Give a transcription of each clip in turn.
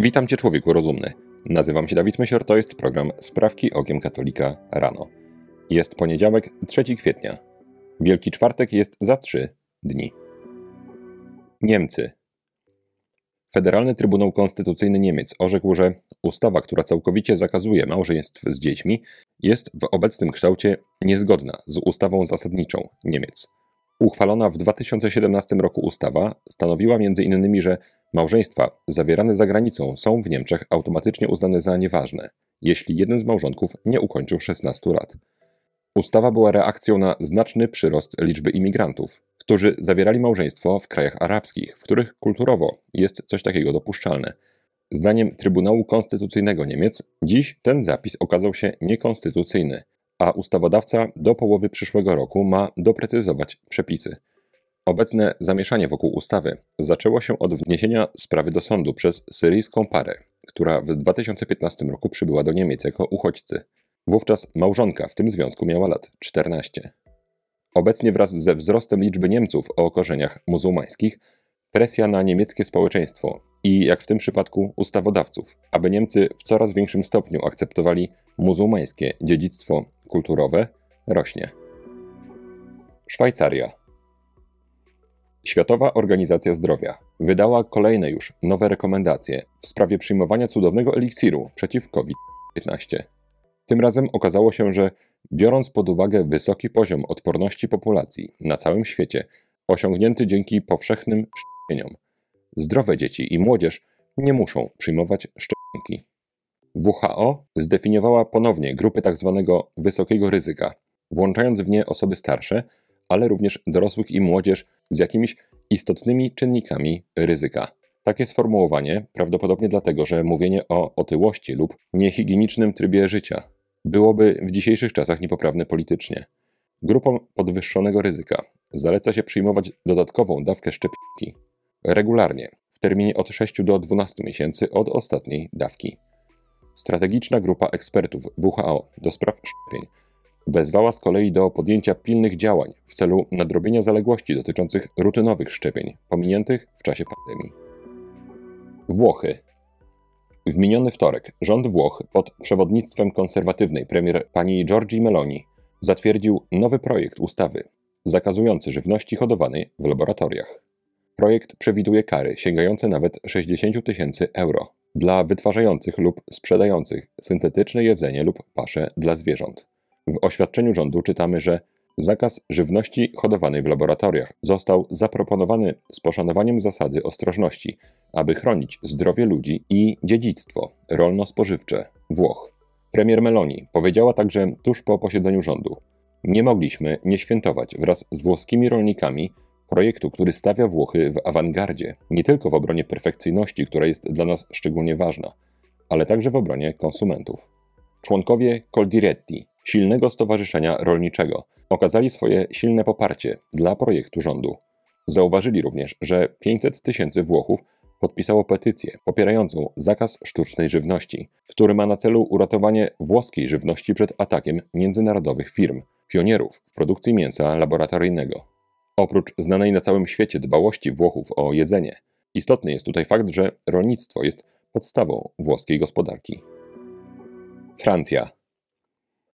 Witam Cię, człowieku rozumny. Nazywam się Dawid Mysior, to jest program Sprawki Okiem Katolika rano. Jest poniedziałek, 3 kwietnia. Wielki Czwartek jest za trzy dni. Niemcy. Federalny Trybunał Konstytucyjny Niemiec orzekł, że ustawa, która całkowicie zakazuje małżeństw z dziećmi, jest w obecnym kształcie niezgodna z ustawą zasadniczą Niemiec. Uchwalona w 2017 roku ustawa stanowiła m.in., że małżeństwa zawierane za granicą są w Niemczech automatycznie uznane za nieważne, jeśli jeden z małżonków nie ukończył 16 lat. Ustawa była reakcją na znaczny przyrost liczby imigrantów, którzy zawierali małżeństwo w krajach arabskich, w których kulturowo jest coś takiego dopuszczalne. Zdaniem Trybunału Konstytucyjnego Niemiec dziś ten zapis okazał się niekonstytucyjny, a ustawodawca do połowy przyszłego roku ma doprecyzować przepisy. Obecne zamieszanie wokół ustawy zaczęło się od wniesienia sprawy do sądu przez syryjską parę, która w 2015 roku przybyła do Niemiec jako uchodźcy. Wówczas małżonka w tym związku miała lat 14. Obecnie wraz ze wzrostem liczby Niemców o korzeniach muzułmańskich, presja na niemieckie społeczeństwo i, jak w tym przypadku, ustawodawców, aby Niemcy w coraz większym stopniu akceptowali muzułmańskie dziedzictwo kulturowe, rośnie. Szwajcaria. Światowa Organizacja Zdrowia wydała kolejne już nowe rekomendacje w sprawie przyjmowania cudownego eliksiru przeciw COVID-19. Tym razem okazało się, że biorąc pod uwagę wysoki poziom odporności populacji na całym świecie, osiągnięty dzięki powszechnym szczepieniom, zdrowe dzieci i młodzież nie muszą przyjmować szczepionki. WHO zdefiniowała ponownie grupy tzw. Tak wysokiego ryzyka, włączając w nie osoby starsze, ale również dorosłych i młodzież z jakimiś istotnymi czynnikami ryzyka. Takie sformułowanie prawdopodobnie dlatego, że mówienie o otyłości lub niehigienicznym trybie życia byłoby w dzisiejszych czasach niepoprawne politycznie. Grupom podwyższonego ryzyka zaleca się przyjmować dodatkową dawkę szczepionki regularnie, w terminie od 6 do 12 miesięcy od ostatniej dawki. Strategiczna grupa ekspertów WHO do spraw szczepień wezwała z kolei do podjęcia pilnych działań w celu nadrobienia zaległości dotyczących rutynowych szczepień pominiętych w czasie pandemii. Włochy. W miniony wtorek rząd Włoch pod przewodnictwem konserwatywnej premier pani Giorgi Meloni zatwierdził nowy projekt ustawy zakazujący żywności hodowanej w laboratoriach. Projekt przewiduje kary sięgające nawet 60 tysięcy euro dla wytwarzających lub sprzedających syntetyczne jedzenie lub pasze dla zwierząt. W oświadczeniu rządu czytamy, że zakaz żywności hodowanej w laboratoriach został zaproponowany z poszanowaniem zasady ostrożności, aby chronić zdrowie ludzi i dziedzictwo rolno-spożywcze Włoch. Premier Meloni powiedziała także tuż po posiedzeniu rządu: Nie mogliśmy nie świętować wraz z włoskimi rolnikami projektu, który stawia Włochy w awangardzie, nie tylko w obronie perfekcyjności, która jest dla nas szczególnie ważna, ale także w obronie konsumentów. Członkowie Coldiretti, silnego stowarzyszenia rolniczego, okazali swoje silne poparcie dla projektu rządu. Zauważyli również, że 500 tysięcy Włochów podpisało petycję popierającą zakaz sztucznej żywności, który ma na celu uratowanie włoskiej żywności przed atakiem międzynarodowych firm, pionierów w produkcji mięsa laboratoryjnego. Oprócz znanej na całym świecie dbałości Włochów o jedzenie, istotny jest tutaj fakt, że rolnictwo jest podstawą włoskiej gospodarki. Francja.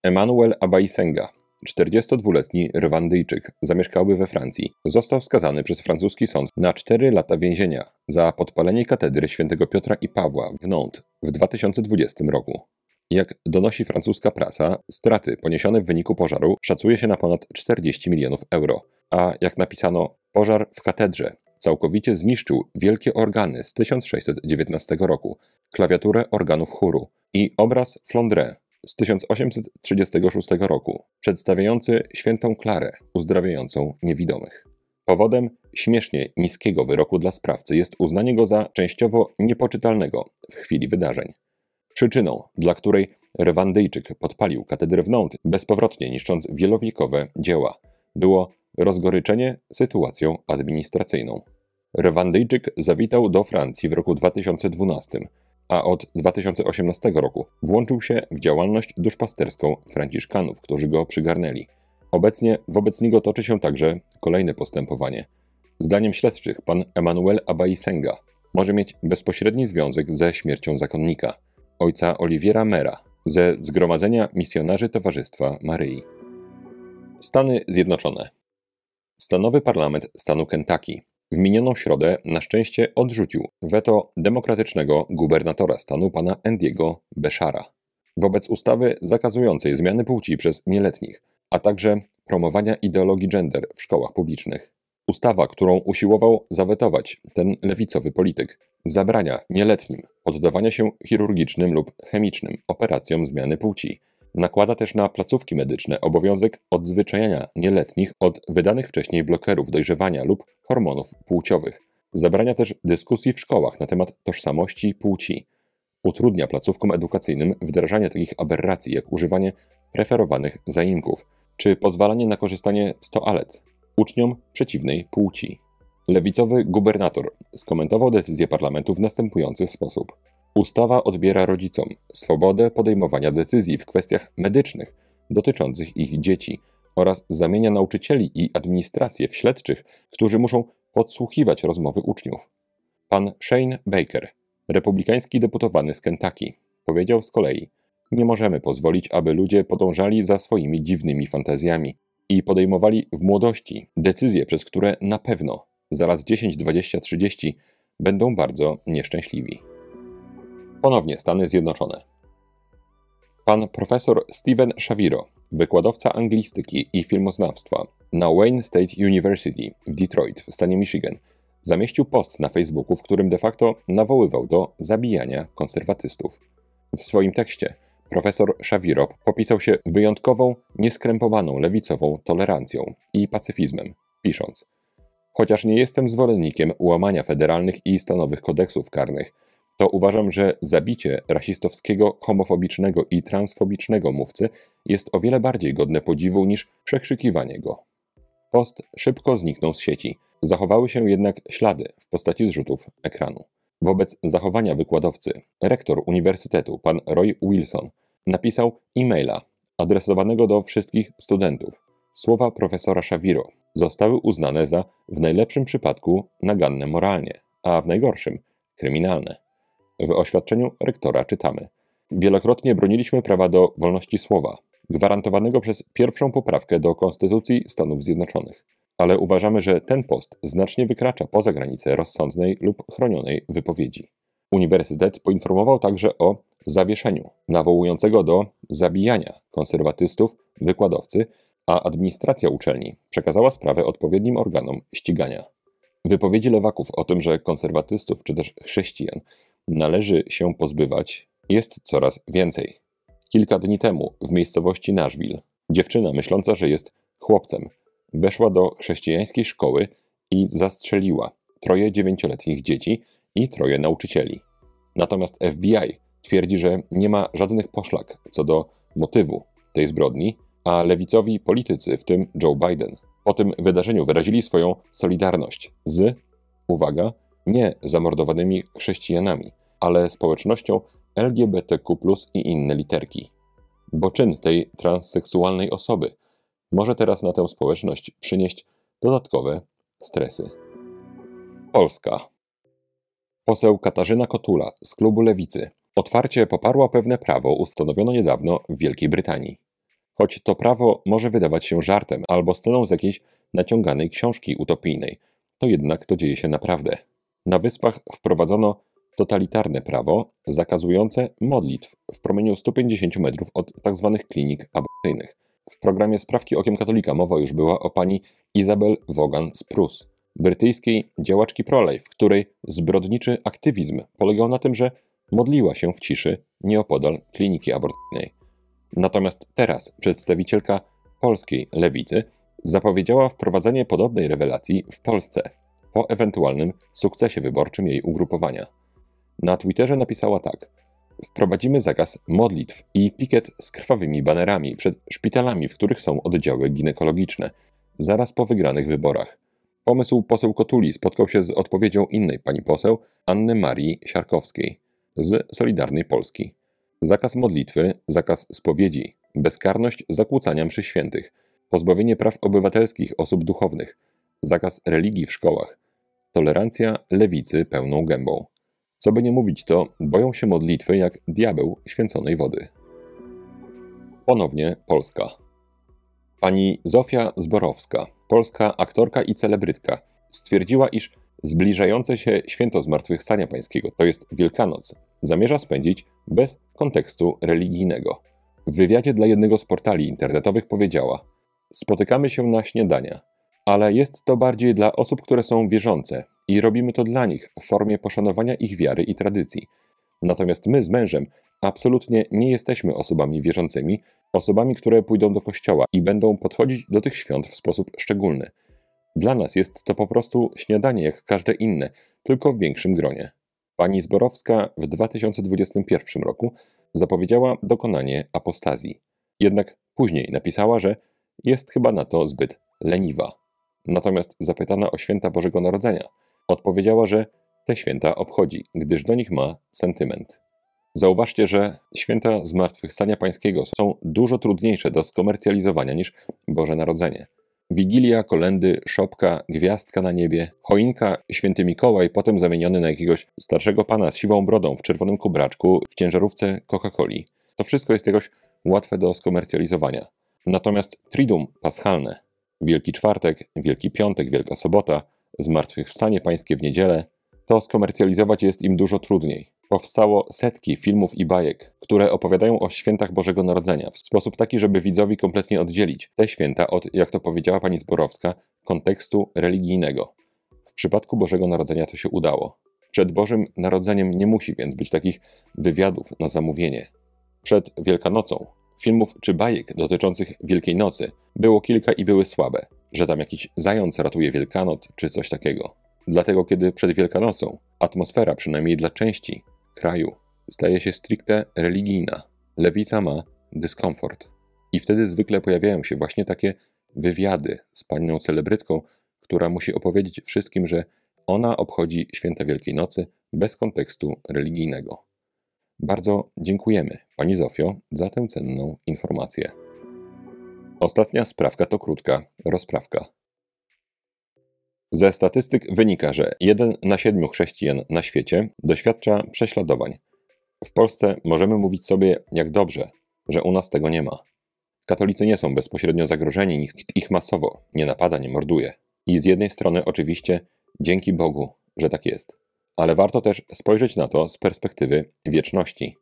Emmanuel Abaisenga, 42-letni Rwandyjczyk, zamieszkały we Francji, został skazany przez francuski sąd na 4 lata więzienia za podpalenie katedry świętego Piotra i Pawła w Nantes w 2020 roku. Jak donosi francuska prasa, straty poniesione w wyniku pożaru szacuje się na ponad 40 milionów euro, a jak napisano, pożar w katedrze całkowicie zniszczył wielkie organy z 1619 roku, klawiaturę organów chóru i obraz Flandre z 1836 roku, przedstawiający świętą Klarę uzdrawiającą niewidomych. Powodem śmiesznie niskiego wyroku dla sprawcy jest uznanie go za częściowo niepoczytalnego w chwili wydarzeń. Przyczyną, dla której Rwandyjczyk podpalił katedrę w Nantes, bezpowrotnie niszcząc wielowiekowe dzieła, było rozgoryczenie sytuacją administracyjną. Rwandyjczyk zawitał do Francji w roku 2012, a od 2018 roku włączył się w działalność duszpasterską Franciszkanów, którzy go przygarnęli. Obecnie wobec niego toczy się także kolejne postępowanie. Zdaniem śledczych pan Emmanuel Abaisenga może mieć bezpośredni związek ze śmiercią zakonnika, ojca Oliwiera Mera, ze Zgromadzenia Misjonarzy Towarzystwa Maryi. Stany Zjednoczone. Stanowy parlament stanu Kentucky w minioną środę na szczęście odrzucił weto demokratycznego gubernatora stanu pana Andiego Beshara wobec ustawy zakazującej zmiany płci przez nieletnich, a także promowania ideologii gender w szkołach publicznych. Ustawa, którą usiłował zawetować ten lewicowy polityk, zabrania nieletnim poddawania się chirurgicznym lub chemicznym operacjom zmiany płci. Nakłada też na placówki medyczne obowiązek odzwyczajania nieletnich od wydanych wcześniej blokerów dojrzewania lub hormonów płciowych. Zabrania też dyskusji w szkołach na temat tożsamości płci. Utrudnia placówkom edukacyjnym wdrażanie takich aberracji jak używanie preferowanych zaimków, czy pozwalanie na korzystanie z toalet uczniom przeciwnej płci. Lewicowy gubernator skomentował decyzję parlamentu w następujący sposób. Ustawa odbiera rodzicom swobodę podejmowania decyzji w kwestiach medycznych dotyczących ich dzieci oraz zamienia nauczycieli i administrację w śledczych, którzy muszą podsłuchiwać rozmowy uczniów. Pan Shane Baker, republikański deputowany z Kentucky, powiedział z kolei: Nie możemy pozwolić, aby ludzie podążali za swoimi dziwnymi fantazjami i podejmowali w młodości decyzje, przez które na pewno za lat 10, 20, 30 będą bardzo nieszczęśliwi. Ponownie Stany Zjednoczone. Pan profesor Steven Shaviro, wykładowca anglistyki i filmoznawstwa na Wayne State University w Detroit w stanie Michigan, zamieścił post na Facebooku, w którym de facto nawoływał do zabijania konserwatystów. W swoim tekście profesor Shawiro popisał się wyjątkową, nieskrępowaną lewicową tolerancją i pacyfizmem, pisząc: Chociaż nie jestem zwolennikiem łamania federalnych i stanowych kodeksów karnych, to uważam, że zabicie rasistowskiego, homofobicznego i transfobicznego mówcy jest o wiele bardziej godne podziwu niż przekrzykiwanie go. Post szybko zniknął z sieci. Zachowały się jednak ślady w postaci zrzutów ekranu. Wobec zachowania wykładowcy, rektor uniwersytetu, pan Roy Wilson, napisał e-maila adresowanego do wszystkich studentów. Słowa profesora Shaviro zostały uznane za w najlepszym przypadku naganne moralnie, a w najgorszym kryminalne. W oświadczeniu rektora czytamy: Wielokrotnie broniliśmy prawa do wolności słowa, gwarantowanego przez pierwszą poprawkę do Konstytucji Stanów Zjednoczonych. Ale uważamy, że ten post znacznie wykracza poza granice rozsądnej lub chronionej wypowiedzi. Uniwersytet poinformował także o zawieszeniu nawołującego do zabijania konserwatystów wykładowcy, a administracja uczelni przekazała sprawę odpowiednim organom ścigania. Wypowiedzi lewaków o tym, że konserwatystów czy też chrześcijan należy się pozbywać, jest coraz więcej. Kilka dni temu w miejscowości Nashville dziewczyna myśląca, że jest chłopcem, weszła do chrześcijańskiej szkoły i zastrzeliła troje dziewięcioletnich dzieci i troje nauczycieli. Natomiast FBI twierdzi, że nie ma żadnych poszlak co do motywu tej zbrodni, a lewicowi politycy, w tym Joe Biden, po tym wydarzeniu wyrazili swoją solidarność z, uwaga, nie zamordowanymi chrześcijanami, ale społecznością LGBTQ i inne literki. Bo czyn tej transseksualnej osoby może teraz na tę społeczność przynieść dodatkowe stresy. Polska. Poseł Katarzyna Kotula z klubu Lewicy otwarcie poparła pewne prawo ustanowione niedawno w Wielkiej Brytanii. Choć to prawo może wydawać się żartem albo sceną z jakiejś naciąganej książki utopijnej, to jednak to dzieje się naprawdę. Na wyspach wprowadzono totalitarne prawo zakazujące modlitw w promieniu 150 metrów od tzw. Tak klinik aborcyjnych. W programie Sprawki Okiem Katolika mowa już była o pani Isabel Wogan z Prus, brytyjskiej działaczki pro-life, której zbrodniczy aktywizm polegał na tym, że modliła się w ciszy nieopodal kliniki aborcyjnej. Natomiast teraz przedstawicielka polskiej lewicy zapowiedziała wprowadzenie podobnej rewelacji w Polsce po ewentualnym sukcesie wyborczym jej ugrupowania. Na Twitterze napisała tak: Wprowadzimy zakaz modlitw i pikiet z krwawymi banerami przed szpitalami, w których są oddziały ginekologiczne, zaraz po wygranych wyborach. Pomysł poseł Kotuli spotkał się z odpowiedzią innej pani poseł, Anny Marii Siarkowskiej z Solidarnej Polski. Zakaz modlitwy, zakaz spowiedzi, bezkarność zakłócania mszy świętych, pozbawienie praw obywatelskich osób duchownych, zakaz religii w szkołach, tolerancja lewicy pełną gębą. Co by nie mówić, to boją się modlitwy jak diabeł święconej wody. Ponownie Polska. Pani Zofia Zborowska, polska aktorka i celebrytka, stwierdziła, iż zbliżające się święto Zmartwychwstania Pańskiego, to jest Wielkanoc, zamierza spędzić bez kontekstu religijnego. W wywiadzie dla jednego z portali internetowych powiedziała: Spotykamy się na śniadania, ale jest to bardziej dla osób, które są wierzące i robimy to dla nich w formie poszanowania ich wiary i tradycji. Natomiast my z mężem absolutnie nie jesteśmy osobami wierzącymi, osobami, które pójdą do kościoła i będą podchodzić do tych świąt w sposób szczególny. Dla nas jest to po prostu śniadanie jak każde inne, tylko w większym gronie. Pani Zborowska w 2021 roku zapowiedziała dokonanie apostazji. Jednak później napisała, że jest chyba na to zbyt leniwa. Natomiast zapytana o święta Bożego Narodzenia, odpowiedziała, że te święta obchodzi, gdyż do nich ma sentyment. Zauważcie, że święta Zmartwychwstania Pańskiego są dużo trudniejsze do skomercjalizowania niż Boże Narodzenie. Wigilia, kolendy, szopka, gwiazdka na niebie, choinka, święty Mikołaj, potem zamieniony na jakiegoś starszego pana z siwą brodą w czerwonym kubraczku w ciężarówce Coca-Coli. To wszystko jest jakoś łatwe do skomercjalizowania. Natomiast Triduum Paschalne, Wielki Czwartek, Wielki Piątek, Wielka Sobota, Zmartwychwstanie Pańskie w niedzielę, to skomercjalizować jest im dużo trudniej. Powstało setki filmów i bajek, które opowiadają o świętach Bożego Narodzenia w sposób taki, żeby widzowi kompletnie oddzielić te święta od, jak to powiedziała pani Zborowska, kontekstu religijnego. W przypadku Bożego Narodzenia to się udało. Przed Bożym Narodzeniem nie musi więc być takich wywiadów na zamówienie. Przed Wielkanocą filmów czy bajek dotyczących Wielkiej Nocy było kilka i były słabe, że tam jakiś zając ratuje Wielkanoc czy coś takiego. Dlatego kiedy przed Wielkanocą atmosfera, przynajmniej dla części kraju staje się stricte religijna. Lewica ma dyskomfort. I wtedy zwykle pojawiają się właśnie takie wywiady z panią celebrytką, która musi opowiedzieć wszystkim, że ona obchodzi święta Wielkiej Nocy bez kontekstu religijnego. Bardzo dziękujemy Pani Zofio za tę cenną informację. Ostatnia sprawka to krótka rozprawka. Ze statystyk wynika, że jeden na siedmiu chrześcijan na świecie doświadcza prześladowań. W Polsce możemy mówić sobie, jak dobrze, że u nas tego nie ma. Katolicy nie są bezpośrednio zagrożeni, nikt ich masowo nie napada, nie morduje. I z jednej strony, oczywiście, dzięki Bogu, że tak jest. Ale warto też spojrzeć na to z perspektywy wieczności.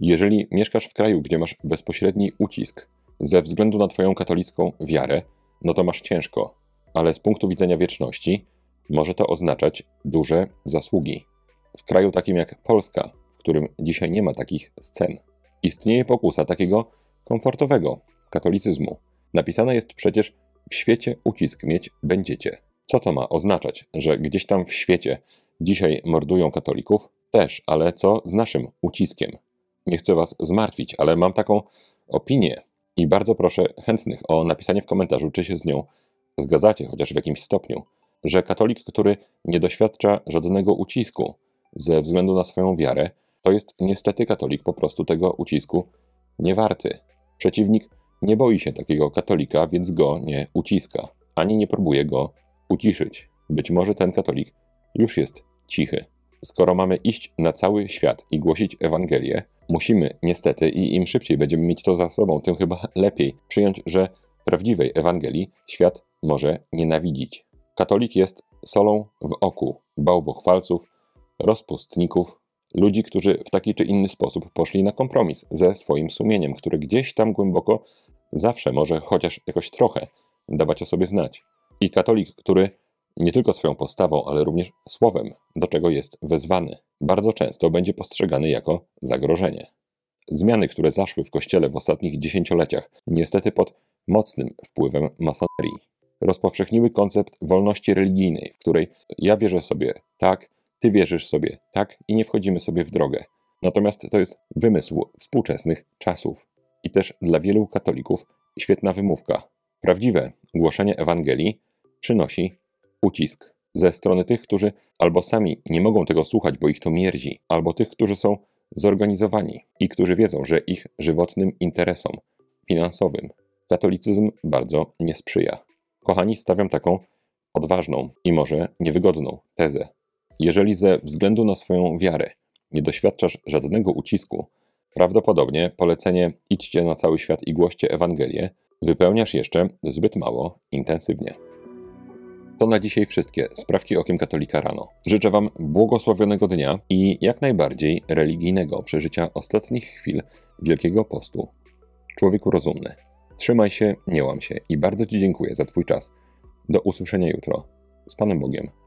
Jeżeli mieszkasz w kraju, gdzie masz bezpośredni ucisk ze względu na Twoją katolicką wiarę, no to masz ciężko, ale z punktu widzenia wieczności może to oznaczać duże zasługi. W kraju takim jak Polska, w którym dzisiaj nie ma takich scen, istnieje pokusa takiego komfortowego katolicyzmu. Napisane jest przecież w świecie ucisk mieć będziecie. Co to ma oznaczać, że gdzieś tam w świecie dzisiaj mordują katolików? Też, ale co z naszym uciskiem? Nie chcę was zmartwić, ale mam taką opinię i bardzo proszę chętnych o napisanie w komentarzu, czy się z nią zgadzacie, chociaż w jakimś stopniu, że katolik, który nie doświadcza żadnego ucisku ze względu na swoją wiarę, to jest niestety katolik po prostu tego ucisku nie warty. Przeciwnik nie boi się takiego katolika, więc go nie uciska, ani nie próbuje go uciszyć. Być może ten katolik już jest cichy. Skoro mamy iść na cały świat i głosić Ewangelię, musimy niestety i im szybciej będziemy mieć to za sobą, tym chyba lepiej przyjąć, że prawdziwej Ewangelii świat może nienawidzić. Katolik jest solą w oku bałwochwalców, rozpustników, ludzi, którzy w taki czy inny sposób poszli na kompromis ze swoim sumieniem, które gdzieś tam głęboko zawsze może chociaż jakoś trochę dawać o sobie znać. I katolik, który nie tylko swoją postawą, ale również słowem, do czego jest wezwany, bardzo często będzie postrzegany jako zagrożenie. Zmiany, które zaszły w Kościele w ostatnich dziesięcioleciach, niestety pod mocnym wpływem masonerii, rozpowszechniły koncept wolności religijnej, w której ja wierzę sobie tak, ty wierzysz sobie tak i nie wchodzimy sobie w drogę. Natomiast to jest wymysł współczesnych czasów i też dla wielu katolików świetna wymówka. Prawdziwe głoszenie Ewangelii przynosi ucisk ze strony tych, którzy albo sami nie mogą tego słuchać, bo ich to mierdzi, albo tych, którzy są zorganizowani i którzy wiedzą, że ich żywotnym interesom finansowym katolicyzm bardzo nie sprzyja. Kochani, stawiam taką odważną i może niewygodną tezę. Jeżeli ze względu na swoją wiarę nie doświadczasz żadnego ucisku, prawdopodobnie polecenie idźcie na cały świat i głoście Ewangelię wypełniasz jeszcze zbyt mało intensywnie. To na dzisiaj wszystkie sprawki okiem katolika rano. Życzę Wam błogosławionego dnia i jak najbardziej religijnego przeżycia ostatnich chwil Wielkiego Postu. Człowieku rozumny. Trzymaj się, nie łam się i bardzo Ci dziękuję za Twój czas. Do usłyszenia jutro. Z Panem Bogiem.